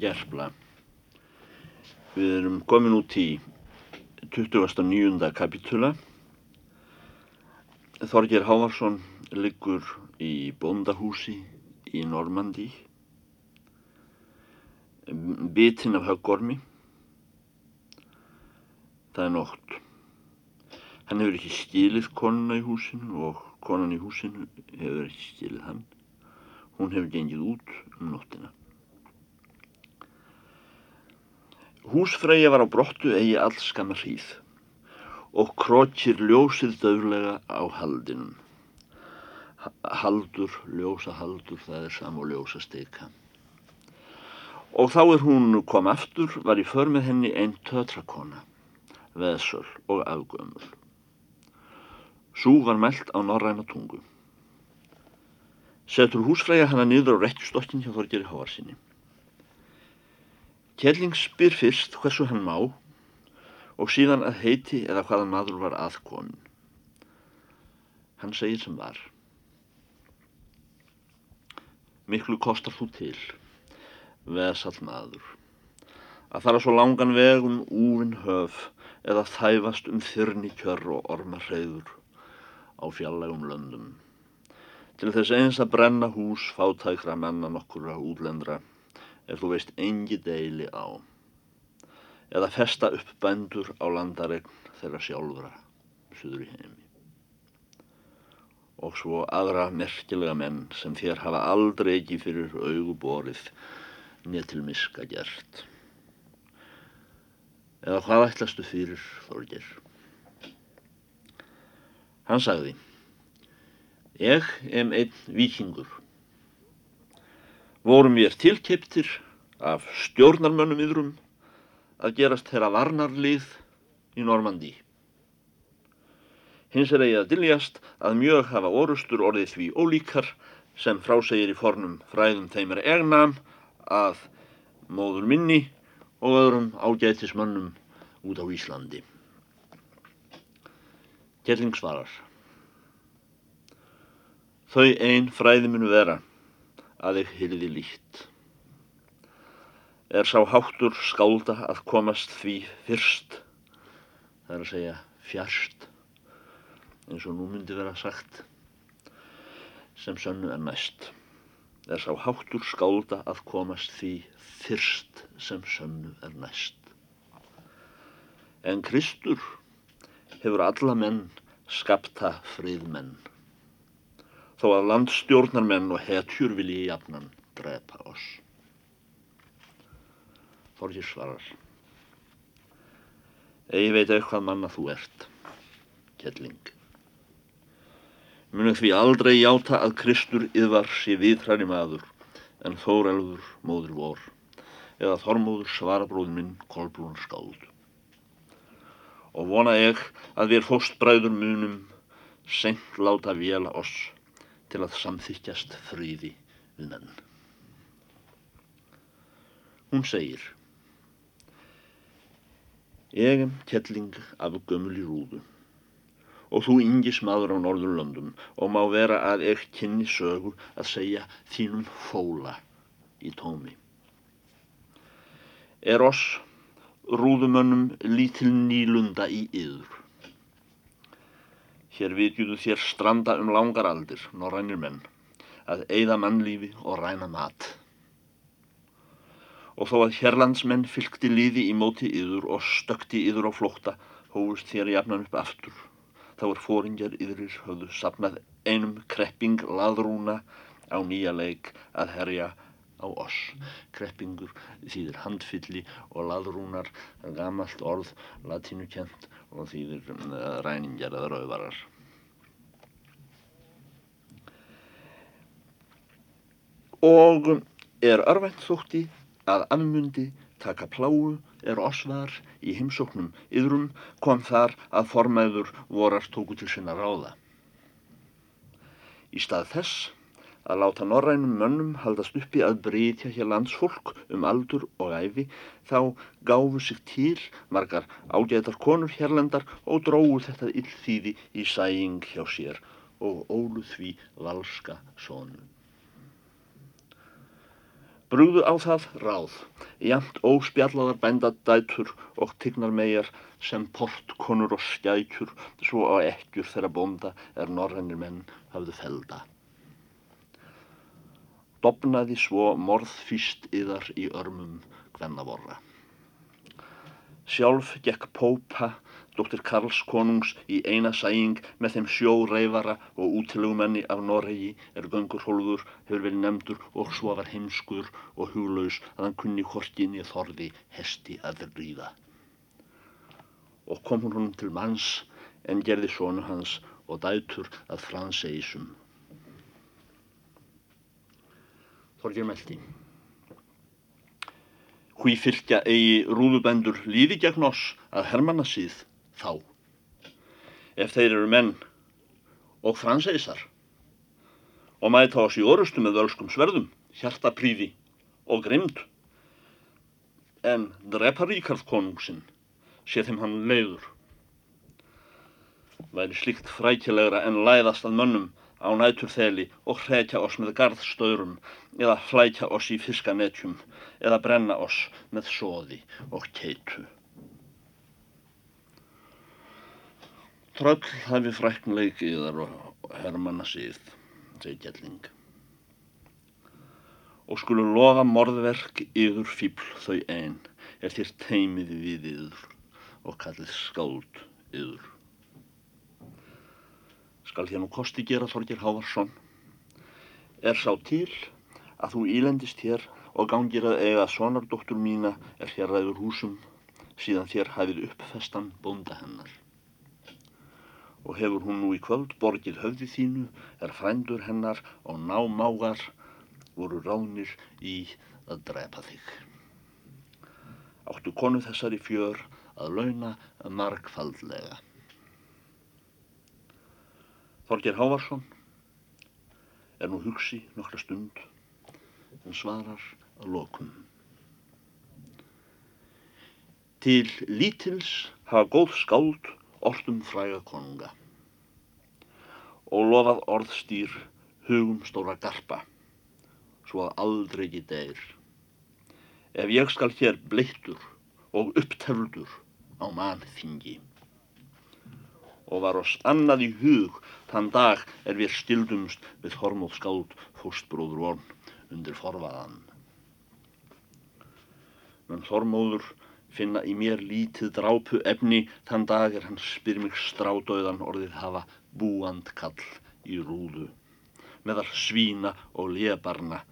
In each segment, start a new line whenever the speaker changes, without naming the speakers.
Gerpla. Við erum komin út í 29. kapitula. Þorgir Hávarsson liggur í bóndahúsi í Normandi, bitinn af höggormi. Það er nótt. Hann hefur ekki skilið konuna í húsinu og konan í húsinu hefur ekki skilið hann. Hún hefur gengið út um nóttina. Húsfreyja var á brottu eigi alls skamma hríð og krokir ljósið döflega á haldinum. Haldur, ljósa haldur, það er sam og ljósa steika. Og þá er hún kom aftur, var í för með henni einn tötrakona, veðsöl og afgömmul. Sú var meld á norræna tungu. Setur húsfreyja hana niður á rekkjustokkin hjá Þorgeri Háarsinni. Kjelling spyr fyrst hversu hann má og síðan að heiti eða hvaðan maður var aðkomin. Hann segir sem var. Miklu kostar þú til, vesall maður, að fara svo langan veg um úvinn höf eða þæfast um þyrni kjör og ormarheyður á fjallegum löndum. Til þess eins að brenna hús fátækra menna nokkura útlendra ef þú veist engi deili á. Eða festa upp bændur á landaregn þeirra sjálfra suður í heimi. Og svo aðra merkilega menn sem þér hafa aldrei ekki fyrir auguborið neð til miska gert. Eða hvað ætlastu fyrir Þorger hann sagði ég em einn vikingur vorum við tilkiptir af stjórnarmönnum yðrum að gerast þeirra varnarlið í Normandi. Hins er eigið að diljast að mjög hafa orustur orðið því ólíkar sem frásegir í fornum fræðum þeim er egnam að móður minni og öðrum ágætismönnum út á Íslandi. Kjelling svarar. Þau einn fræði munu vera að þeir hyrði líkt. Er sá háttur skálda að komast því fyrst, það er að segja fjärst, eins og nú myndi vera sagt, sem sönnu er næst. Er sá háttur skálda að komast því fyrst sem sönnu er næst. En Kristur hefur alla menn skapta friðmenn þó að landstjórnarmenn og hetjur vilji jafnan drepa oss. Þorgir svarar. Egi veit eitthvað manna þú ert, kelling. Munið því aldrei játa að Kristur yðvar sé viðhræri maður en þórelður móður vor eða þormóður svarabróð minn kolbrún skáld. Og vona ég að við fóstbræður munum senkt láta vela oss til að samþykjast fríði við menn. Hún segir Egem kettling af gömul í rúðu og þú yngis maður á Norðurlöndum og má vera að ég kynni sögu að segja þínum fóla í tómi. Er oss rúðumönnum lítil nýlunda í yður Hér vitjuðu þér stranda um langar aldir, norrænir menn, að eigða mannlífi og ræna mat. Og þó að hérlandsmenn fylgti líði í móti yður og stökti yður á flókta, hófust þér jafnan upp aftur. Þá er fóringjar yðurir höfðu sapnað einum krepping laðrúna á nýja leik að herja á oss. Kreppingur þýðir handfylli og laðrúnar, gamalt orð, latínukent og þýðir uh, ræningjar eða rauðvarar. Og er örvænt þótti að afmundi taka pláu er osvar í heimsóknum yðrum kom þar að formæður vorar tóku til sinna ráða. Í stað þess að láta norrænum mönnum haldast uppi að breytja hér landsfólk um aldur og æfi, þá gáfu sig til margar ágætar konur hérlendar og dróðu þetta illþýði í sæing hjá sér og ólu því valska sónu. Brúðu á það ráð jamt óspjallaðar bændadætur og tignar megar sem portkonur og skækjur svo á ekkjur þeirra bónda er norrænir menn hafðu felda. Dobnaði svo morðfýst yðar í örmum hvennavorra. Sjálf gekk Pópa dóttir Karls konungs í eina sæing með þeim sjóreifara og útilegumenni af Noregi er göngurhólður hefur verið nefndur og svo var heimskur og huglaus að hann kunni hortinni þorði hesti að ríða. Og kom hún honum til manns en gerði sónu hans og dætur að franseisum. Þorgir meldi. Hví fylgja eigi rúðubendur líði gegn oss að hermanna síð þá ef þeir eru menn og franseisar og mæta oss í orustu með völskum sverðum, hjartapríði og grimd en drepa Ríkard konungsinn sé þeim hann leiður væri slíkt frækilegra en læðast að mönnum á nætur þeli og hrekja oss með gardstöyrum eða flækja oss í fiskanetjum eða brenna oss með sóði og keitu Tröll hafi fræknleik yðar og hermanna síð, segi Gjelling. Og skulu lofa morðverk yður fíbl þau einn, er þér teimið við yður og kallið skáld yður. Skal þér nú kosti gera Þorgir Hávarsson. Er sá til að þú ílendist hér og gangir að eiga sonardóttur mína er hér ræður húsum síðan þér hafið uppfestan bónda hennar og hefur hún nú í kvöld borgið höfði þínu, er frændur hennar og námágar voru ránir í að drepa þig. Áttu konu þessari fjör að launa margfaldlega. Þorger Hávarsson er nú hugsi nokkra stund en svarar að lokum. Til lítils hafa góð skáld orðum fræga konunga og lofað orðstýr hugum stóra garpa svo að aldrei ekki deyr ef ég skal hér bleittur og upptefldur á mannþingi og var oss annað í hug. Þann dag er við stildumst við hormóð skáld fóstbróður vorn undir forvaðan menn hormóður finna í mér lítið drápu efni þann dag er hann spyr mig strádauðan orðið hafa búand kall í rúðu meðal svína og lebarna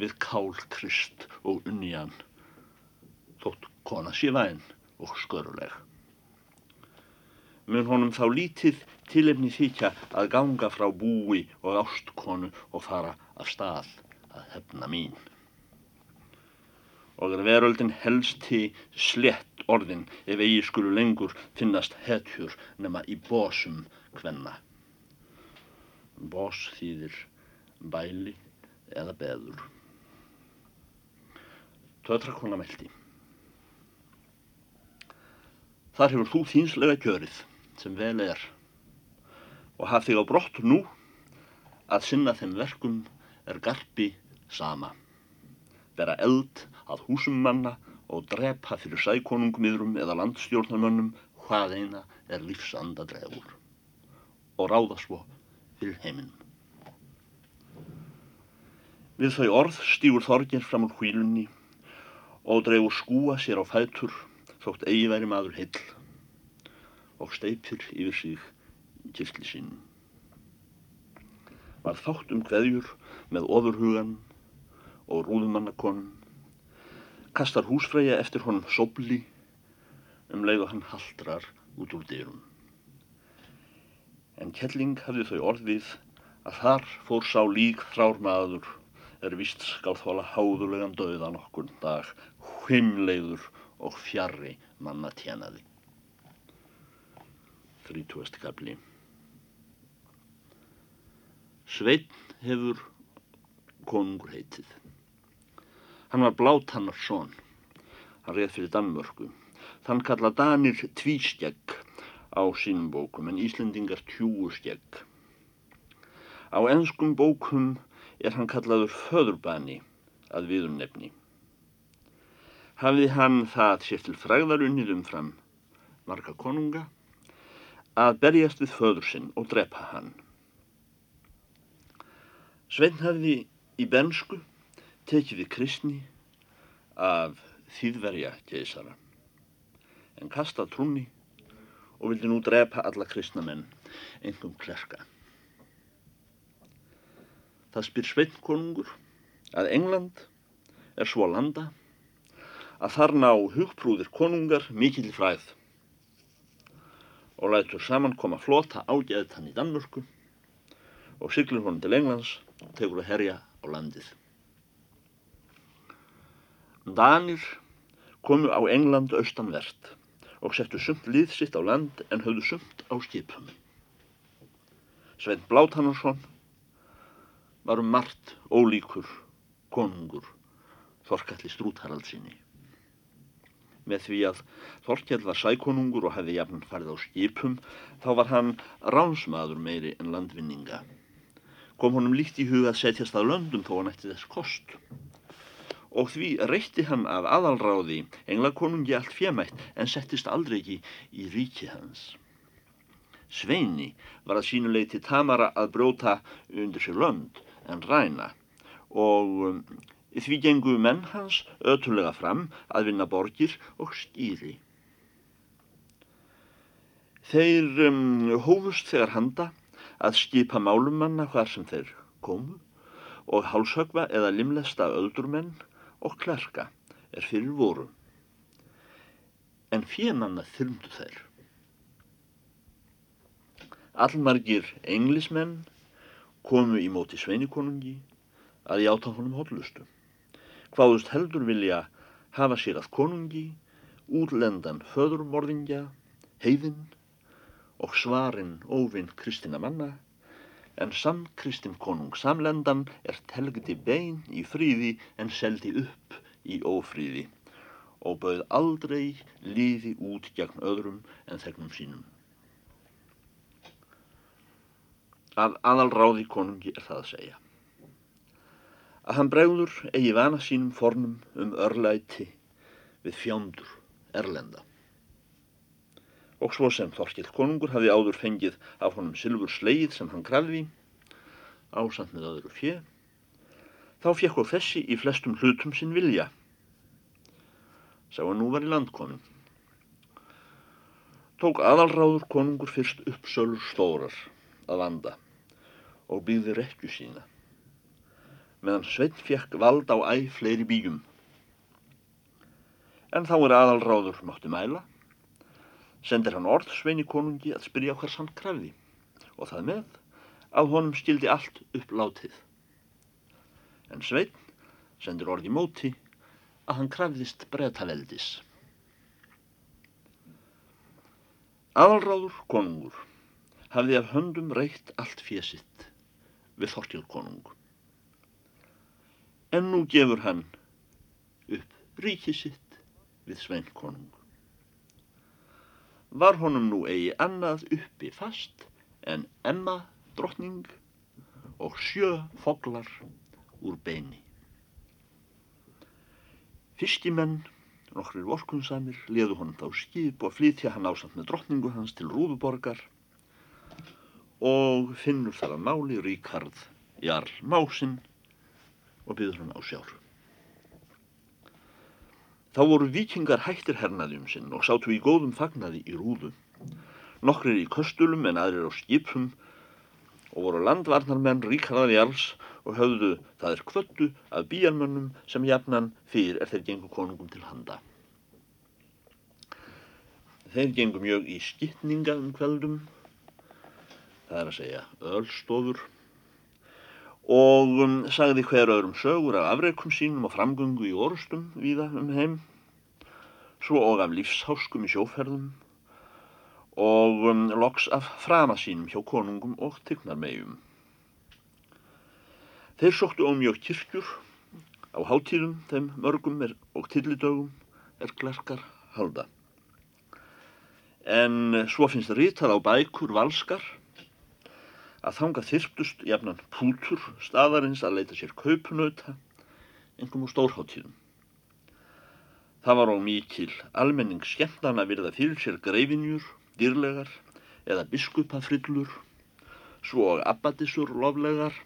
við kál krist og unnian þótt kona sé væn og sköruleg mun honum þá lítið tilefni þykja að ganga frá búi og ástkonu og fara af stað að hefna mín og er veröldin helsti slett orðin ef eigi skulu lengur finnast hetjur nema í bósum hvenna. Bós þýðir bæli eða beður. Tötrakona meldi. Þar hefur þú þýnslega kjörið sem vel er og haf þig á brott nú að sinna þeim verkum er garpi sama. Vera eld að húsum manna og drepa fyrir sækonungmiðrum eða landstjórnarmönnum hvað eina er lífsanda dregur og ráða svo fyrir heiminum. Við þau orð stýgur Þorgir fram úr hvílunni og dregur skúa sér á fætur þótt eigi væri maður heill og steipir yfir sig kirkli sín. Var þátt um hveðjur með ofurhugan og rúðumannakonum kastar húsfreyja eftir honum sobli um leið og hann haldrar út úr dyrum. En Kjelling hafði þau orðið að þar fór sá lík þrár maður er vist skal þóla háðulegan döðan okkur dag, hvimleiður og fjarrri manna tjenaði. 30. kapli Sveitn hefur konungur heitið. Hann var blátannar són. Hann reið fyrir Danmörku. Þann kalla Danir tvískegg á sínum bókum en Íslendingar tjúuskegg. Á ennskum bókum er hann kallaður föðurbani að viðurnefni. hafði hann það sér til fræðar unnið umfram marga konunga að berjast við föður sinn og drepa hann. Svein hafði í bensku tekið við kristni af þýðverja geysara en kasta trúni og vildi nú drepa alla kristna menn, engum klerka. Það spyr Svein konungur að England er svo landa að þar ná hugprúðir konungar mikill fræð og lætur saman koma flota ágæðt hann í Danmörku og syklur honum til Englands og tegur að herja á landið. Danir komu á England austanvert og settu sumt lið sitt á land en höfðu sumt á skipum. Svein Blátannarsson var um margt ólíkur konungur Þorkalli Strútharaldsinni. Með því að Þorkjell var sækonungur og hefði jafn farið á skipum þá var hann ránsmaður meiri en landvinninga. Kom honum líkt í huga að setjast að löndum þó hann ætti þess kost. Og því reytti hann af aðalráði englakonungi allt fjemætt en settist aldrei ekki í ríki hans. Sveini var að sínuleiti tamara að bróta undir sér lönd en ræna og um, því gengu menn hans ötulega fram að vinna borgir og skýri. Þeir um, hófust þegar handa að skipa málumanna hvar sem þeir komu og hálsögva eða limlesta öldurmenn og klerka er fyrir voru. En fjemanna þyrmdu þeir. Allmargir englismenn komu í móti sveinikonungi að játa honum hóllustu. Hvaðust heldur vilja hafa sér að konungi, úrlendan föðurmorðingja, heiðinn og svarinn óvinn kristina manna, en samt kristin konung samlendan er telgdi bein í fríði en seldi upp í ófríði og bauð aldrei líði út gegn öðrum en þegnum sínum. Að aðalráði konungi er það að segja. Að hann bregður eigi vana sínum fornum um örlæti við fjándur erlenda. Og svo sem Þorkill konungur hafi áður fengið af honum sylfur sleið sem hann krafði, ásand með öðru fjö, þá fjekk og þessi í flestum hlutum sinn vilja. Sá að nú var í landkonum. Tók aðalráður konungur fyrst upp sölur stórar að vanda og byggði rekju sína meðan Sveinn fjekk vald á æg fleiri bíjum. En þá er aðalráður mátti mæla, sendir hann orð Sveini konungi að spyrja hvers hann krafði og það með að honum skildi allt upp látið. En Sveinn sendir orð í móti að hann krafðist breytaveldis. Aðalráður konungur hafði af höndum reytt allt fésitt við Þorkjöld konung. En nú gefur hann upp ríki sitt við Svein konung. Var honum nú eigi annað uppi fast en Emma drottning og sjö foglar úr beini. Fiskimenn, nokkrir vorkunsamir, leðu honum þá skip og flytja hann ásand með drottningu hans til Rúðuborgar og finnur þar að máli Ríkard Jarl Másinn og byður hann á sjár. Þá voru vikingar hættir hernaðjum sinn og sátu í góðum fagnaði í rúðu. Nokkrir í köstulum en aðrir á skipum og voru landvarnarmenn Ríkardar Jarls og höfðu það er kvöttu af bíjarmönnum sem jafnan fyrir er þeir gengur konungum til handa. Þeir gengur mjög í skipninga um kveldum það er að segja ölstofur og um, sagði hver öðrum sögur af afreikum sínum og framgöngu í orustum víða um heim svo og af lífsháskum í sjóferðum og um, loks af frama sínum hjá konungum og tygnarmegjum. Þeir sóttu á mjög kirkjur á hátíðum þeim mörgum er, og tillidögum er glerkar halda. En svo finnst ritað á bækur valskar að þanga þyrptust jafnan pútur staðarins að leita sér kaupunauta, einhverjum úr stórháttíðum. Það var á mikil almenning skemmtan að virða fyrir sér greifinjur, dýrlegar eða biskupafrillur, svo og abbadisur loflegar,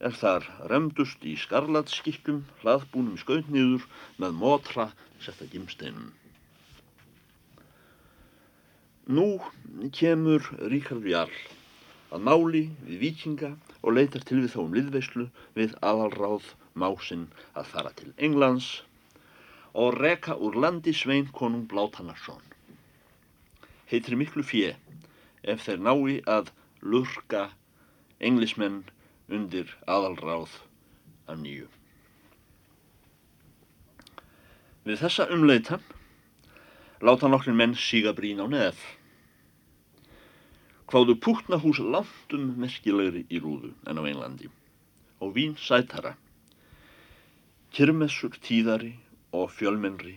er þar remdust í skarlatskikkum, hlaðbúnum skautniður með mótra setta gimsteinum. Nú kemur Ríkard Jarl að máli við vikinga og leitar til við þá um liðveislu við aðalráð másinn að fara til Englands og reka úr landi Svein konung Blátannarsson. Heitir miklu fjö ef þeir nái að lurka englismenn undir aðalráð af nýju. Við þessa umleitan láta nokkrin menn síga brín á neð. Hváðu pútnahús langt um merkilegri í rúðu en á Englandi og vín sætara. Kyrmessur tíðari og fjölmennri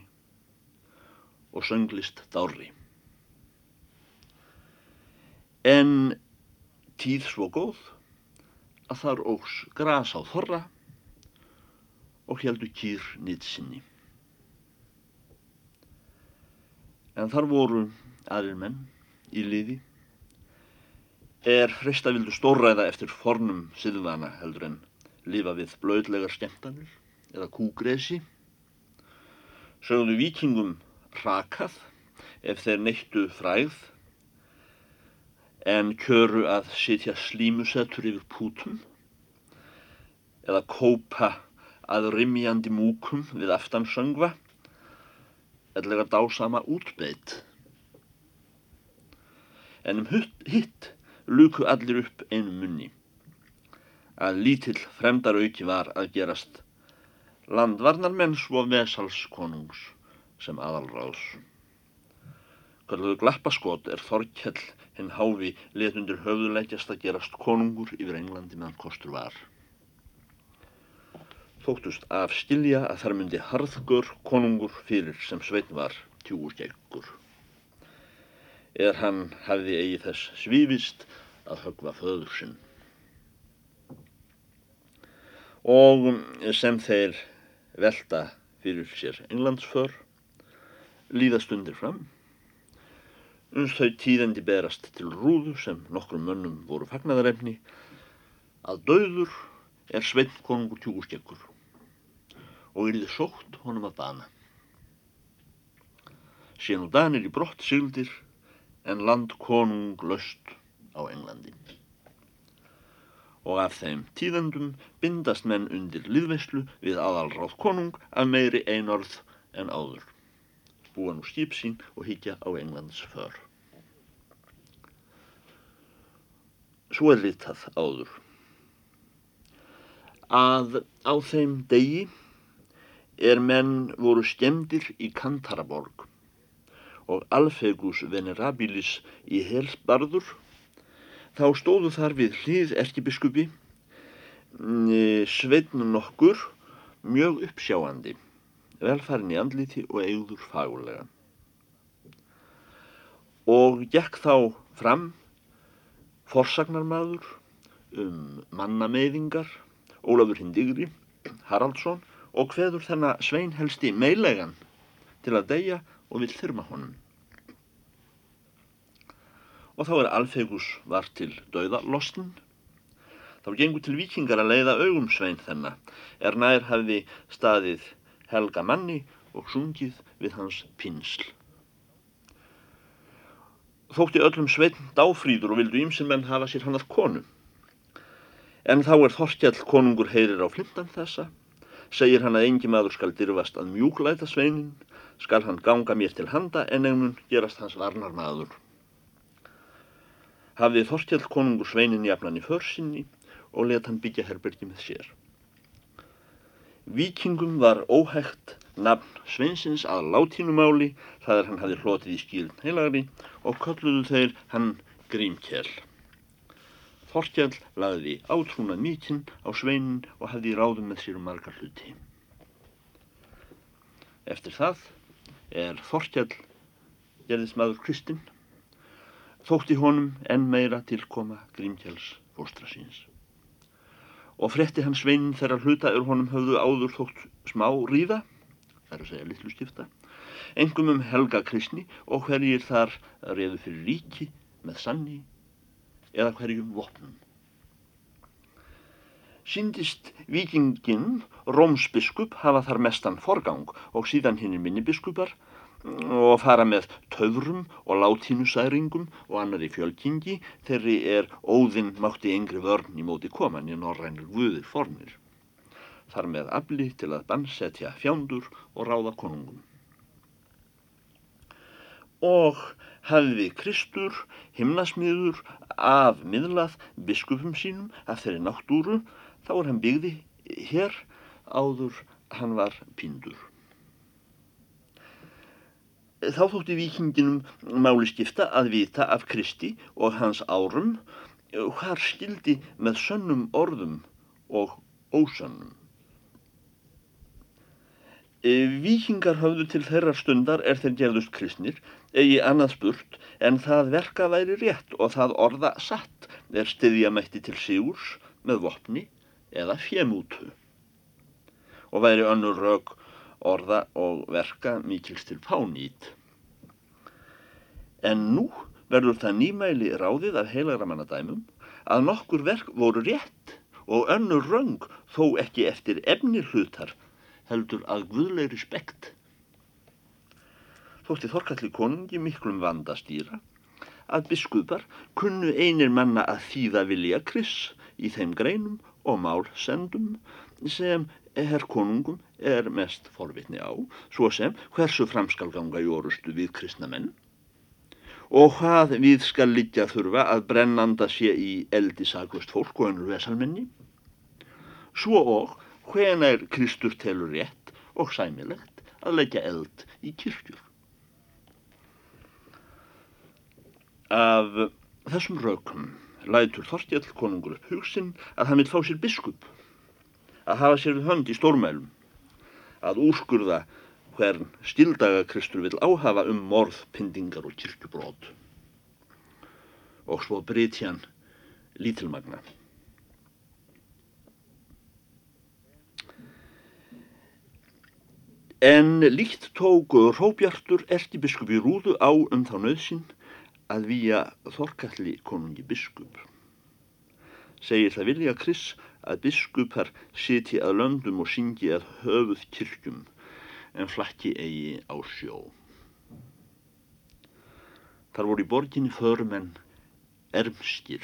og sönglist dári. En tíð svo góð að þar ógs gras á þorra og heldu kýr nýtt sinni. En þar voru aðrir menn í liði er hrista vildu stórræða eftir fornum siðvana heldur en lifa við blöðlegar skemmtanir eða kúgresi sögðu vikingum rakað ef þeir neittu fræð en kjöru að sitja slímusettur yfir pútum eða kópa að rimjandi múkum við aftansöngva eða dásama útbeitt. En um hitt luku allir upp einu munni að lítill fremdarauki var að gerast landvarnarmenn svo vesalskonungs sem aðalráðs. Kalluðu glappaskot er Þorkjell hinn háfi letundur höfðuleikjast að gerast konungur yfir Englandi meðan kostur var. Þóttust af skilja að þar myndi harðgur konungur fyrir sem sveitn var tjúurskeggur. Eða hann hafiði eigi þess svífist að högva föður sinn. Og sem þeir velta fyrir sér englandsför, líðast undir fram. Uns þau tíðandi berast til rúðu sem nokkrum mönnum voru fagnadarefni að dauður er sveinn konungur tjúgurskekkur og er þið sótt honum að bana. Sér nú danir í brott sigildir en land konung löst á Englandi og af þeim tíðendum bindast menn undir liðveislu við aðalráð konung af meiri einorð en áður. Búa nú skip sín og higgja á Englands för. Svo er litað áður. Að á þeim degi er menn voru stemdir í Kantaraborg og Alfegus venerabilis í helsbarður þá stóðu þar við hlið erkibiskupi mm, sveitn nokkur mjög uppsjáandi, velfærin í andliti og eigður fagulega. Og gekk þá fram forsagnarmadur um mannameyðingar, Ólafur Hindigri, Haraldsson og hveður þennan sveinhelsti meilegan til að deyja og vill þyrma honum og þá er Alfegus var til dauðalostin. Þá gengur til vikingar að leiða augum svein þennan, er nær hafi staðið helga manni og sungið við hans pinsl. Þótti öllum sveitn dáfríður og vildu ímsinn menn hafa sér hannar konu. En þá er Þorkjall konungur heyrir á flindan þessa, segir hann að engi maður skal dyrfast að mjúklæta sveinin, skal hann ganga mér til handa en einmun gerast hans varnar maður hafði Þorstjall konungur sveinin jafnan í försinni og let hann byggja herbergi með sér. Víkingum var óhægt nafn sveinsins að látínumáli það er hann hafði hlotið í skýrn heilagri og kalluðu þeir hann Grímkjell. Þorstjall lagði átrúna mítinn á sveinin og hafði ráðum með sér um margar hluti. Eftir það er Þorstjall gerðis maður Kristinn þótti honum enn meira tilkoma Grímkjáls fóstra síns. Og fretti hann sveinin þegar hluta er honum höfðu áður þótt smá ríða, það er að segja litlu skipta, engum um helga kristni og hverjir þar reyðu fyrir ríki með sanni eða hverjum vopnum. Sýndist vikingin Rómsbiskup hafa þar mestan forgang og síðan hinn minni biskupar og fara með töfrum og látínusæringum og annari fjölkingi þeirri er óðinn mátti yngri vörn í móti koman í norrænir guðir formir. Þar með afli til að bannsetja fjándur og ráða konungum. Og hafði Kristur himnasmiður af miðlað biskupum sínum af þeirri náttúru þá er hann byggði hér áður hann var píndur. Þá þótti vikinginum máli skipta að vita af Kristi og hans árum hvar skildi með sönnum orðum og ósönnum. E, Víkingar höfðu til þeirra stundar er þeir gerðust kristnir, eigi annað spurt, en það verka væri rétt og það orða satt er stiðja mætti til sigurs með vopni eða fjemútu. Og væri önnur rauk orða og verka mikils til fánýtt. En nú verður það nýmæli ráðið af heilagra mannadæmum að nokkur verk voru rétt og önnur röng þó ekki eftir efni hlutar heldur að guðlegri spekt. Þótti Þorkalli konungi miklum vanda stýra að biskupar kunnu einir manna að þýða vilja kriss í þeim greinum og mál sendum sem herr konungum er mest forvitni á, svo sem hversu framskal ganga í orustu við kristna menn og hvað við skal liggja þurfa að brennanda sé í eldi saglust fólk og önnur vesalmenni, svo og hvena er Kristur telur rétt og sæmilegt að leggja eld í kirkjur. Af þessum raukum lætur Þorstjall konungur upp hugsin að hann vil fá sér biskup að hafa sér við hönd í stórmælum, að úrskurða hvern stildagakristur vil áhafa um morð, pindingar og kirkjubrót. Og svo breyti hann lítilmagna. En líkt tóku Róbjartur erkibiskup í rúðu á um þá nöðsin að výja Þorkalli konungi biskup. Segir það vilja Kris að biskupar siti að löndum og syngi að höfuð kirkjum en flakki eigi á sjó. Þar voru í borginni förumenn ermskir.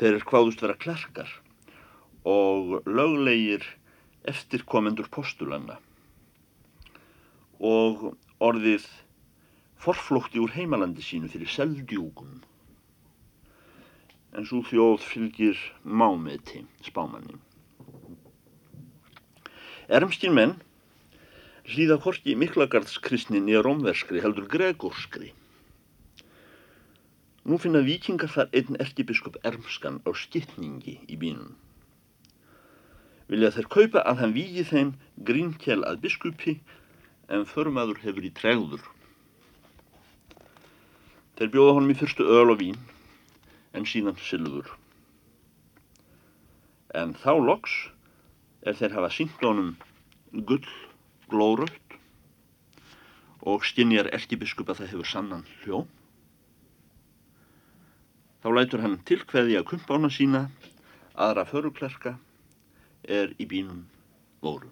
Þeir er hvaðust vera klerkar og löglegir eftirkomendur postulanna og orðið forflótti úr heimalandi sínu fyrir seldjúkum en svo þjóð fylgir mámeti spámanni. Ermskinn menn hlýða hvorki miklagarðskristnin í rómverskri heldur gregorskri. Nú finna vikingar þar einn erkibiskup Ermskan á skittningi í bínum. Vilja þeir kaupa að hann vígi þeim grínkjel að biskupi en förmaður hefur í tregður. Þeir bjóða honum í fyrstu öl og vín en síðan sylfur. En þá loks er þeir hafa sínt honum gull glóraut og skinjar erkibiskup að það hefur sannan hljó. Þá lætur hann tilkveði að kumpána sína aðra föruklerka er í bínum voru.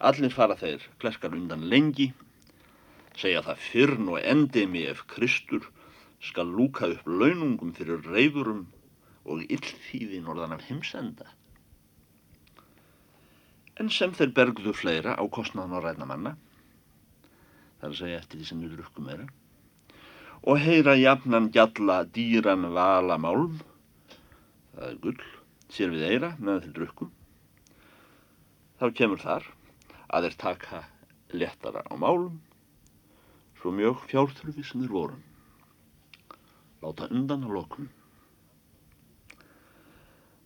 Allir fara þeir klerkar undan lengi, segja það fyrn og endemi ef Kristur skal lúka upp launungum fyrir reyfurum og illþýði norðan af heimsenda. En sem þeir bergðu fleira á kostnaðan á ræðnamanna, þar að segja eftir því sem við drukkum meira, og heyra jafnan gjalla dýran vala málum, það er gull, sér við eira með þeir drukkum, þá kemur þar að þeir taka letara á málum, svo mjög fjárþurfi sem þeir vorum láta undan að lokum.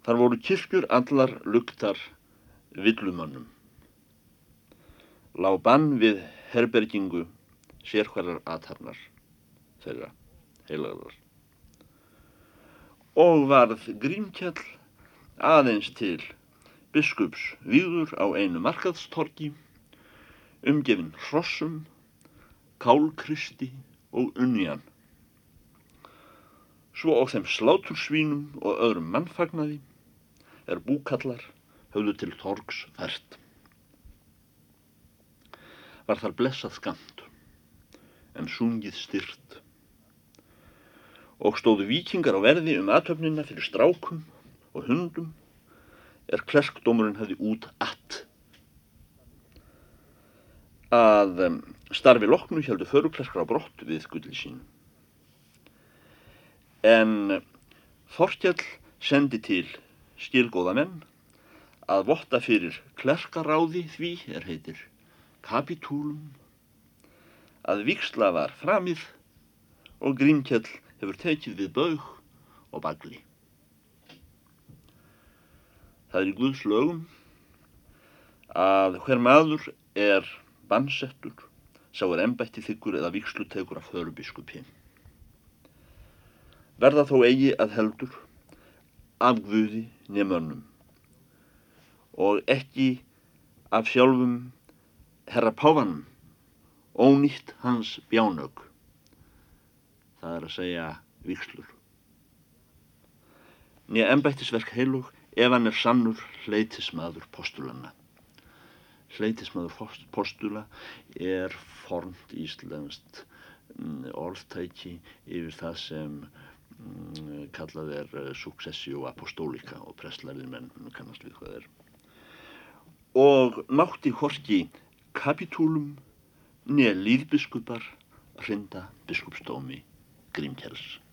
Þar voru kirkjur allar luktar villumannum. Lá bann við herbergingu sérhverjar aðtarnar þeirra heilagar. Og varð grímkjall aðeins til biskups výður á einu markaðstorki, umgefin hrossum, kálkristi og unjan. Svo á þeim slátursvínum og öðrum mannfagnaði er búkallar höfðu til torgs fært. Var þar blessað skamt, en sungið styrt. Og stóðu vikingar á verði um aðtöfnina fyrir strákum og hundum er klerkdómurinn hefði út att. Að um, starfi loknu heldur föruklerkar á brott við gulli sín. En Þorkjall sendi til skilgóða menn að votta fyrir klerkaráði því er heitir kapitúlum að viksla var framið og Grímkjall hefur tekið við baug og bagli. Það er í Guðs lögum að hver maður er bannsettur, sá er embætti þykkur eða vikslutekur af förubiskupi. Verða þó eigi að heldur af Guði nefnönnum og ekki af sjálfum herra Páfanum, ónýtt hans bjánög. Það er að segja vikslur. Nýja embættisverk heilug ef hann er sannur hleytismadur postulanna. Hleytismadur postula er formt íslenskt mm, orðtæki yfir það sem kallað er uh, successio apostolica og presslærið menn kannast við hvað er. Og mátti horki kapitúlum nýja líðbiskupar hrinda biskupsdómi Grímkjells.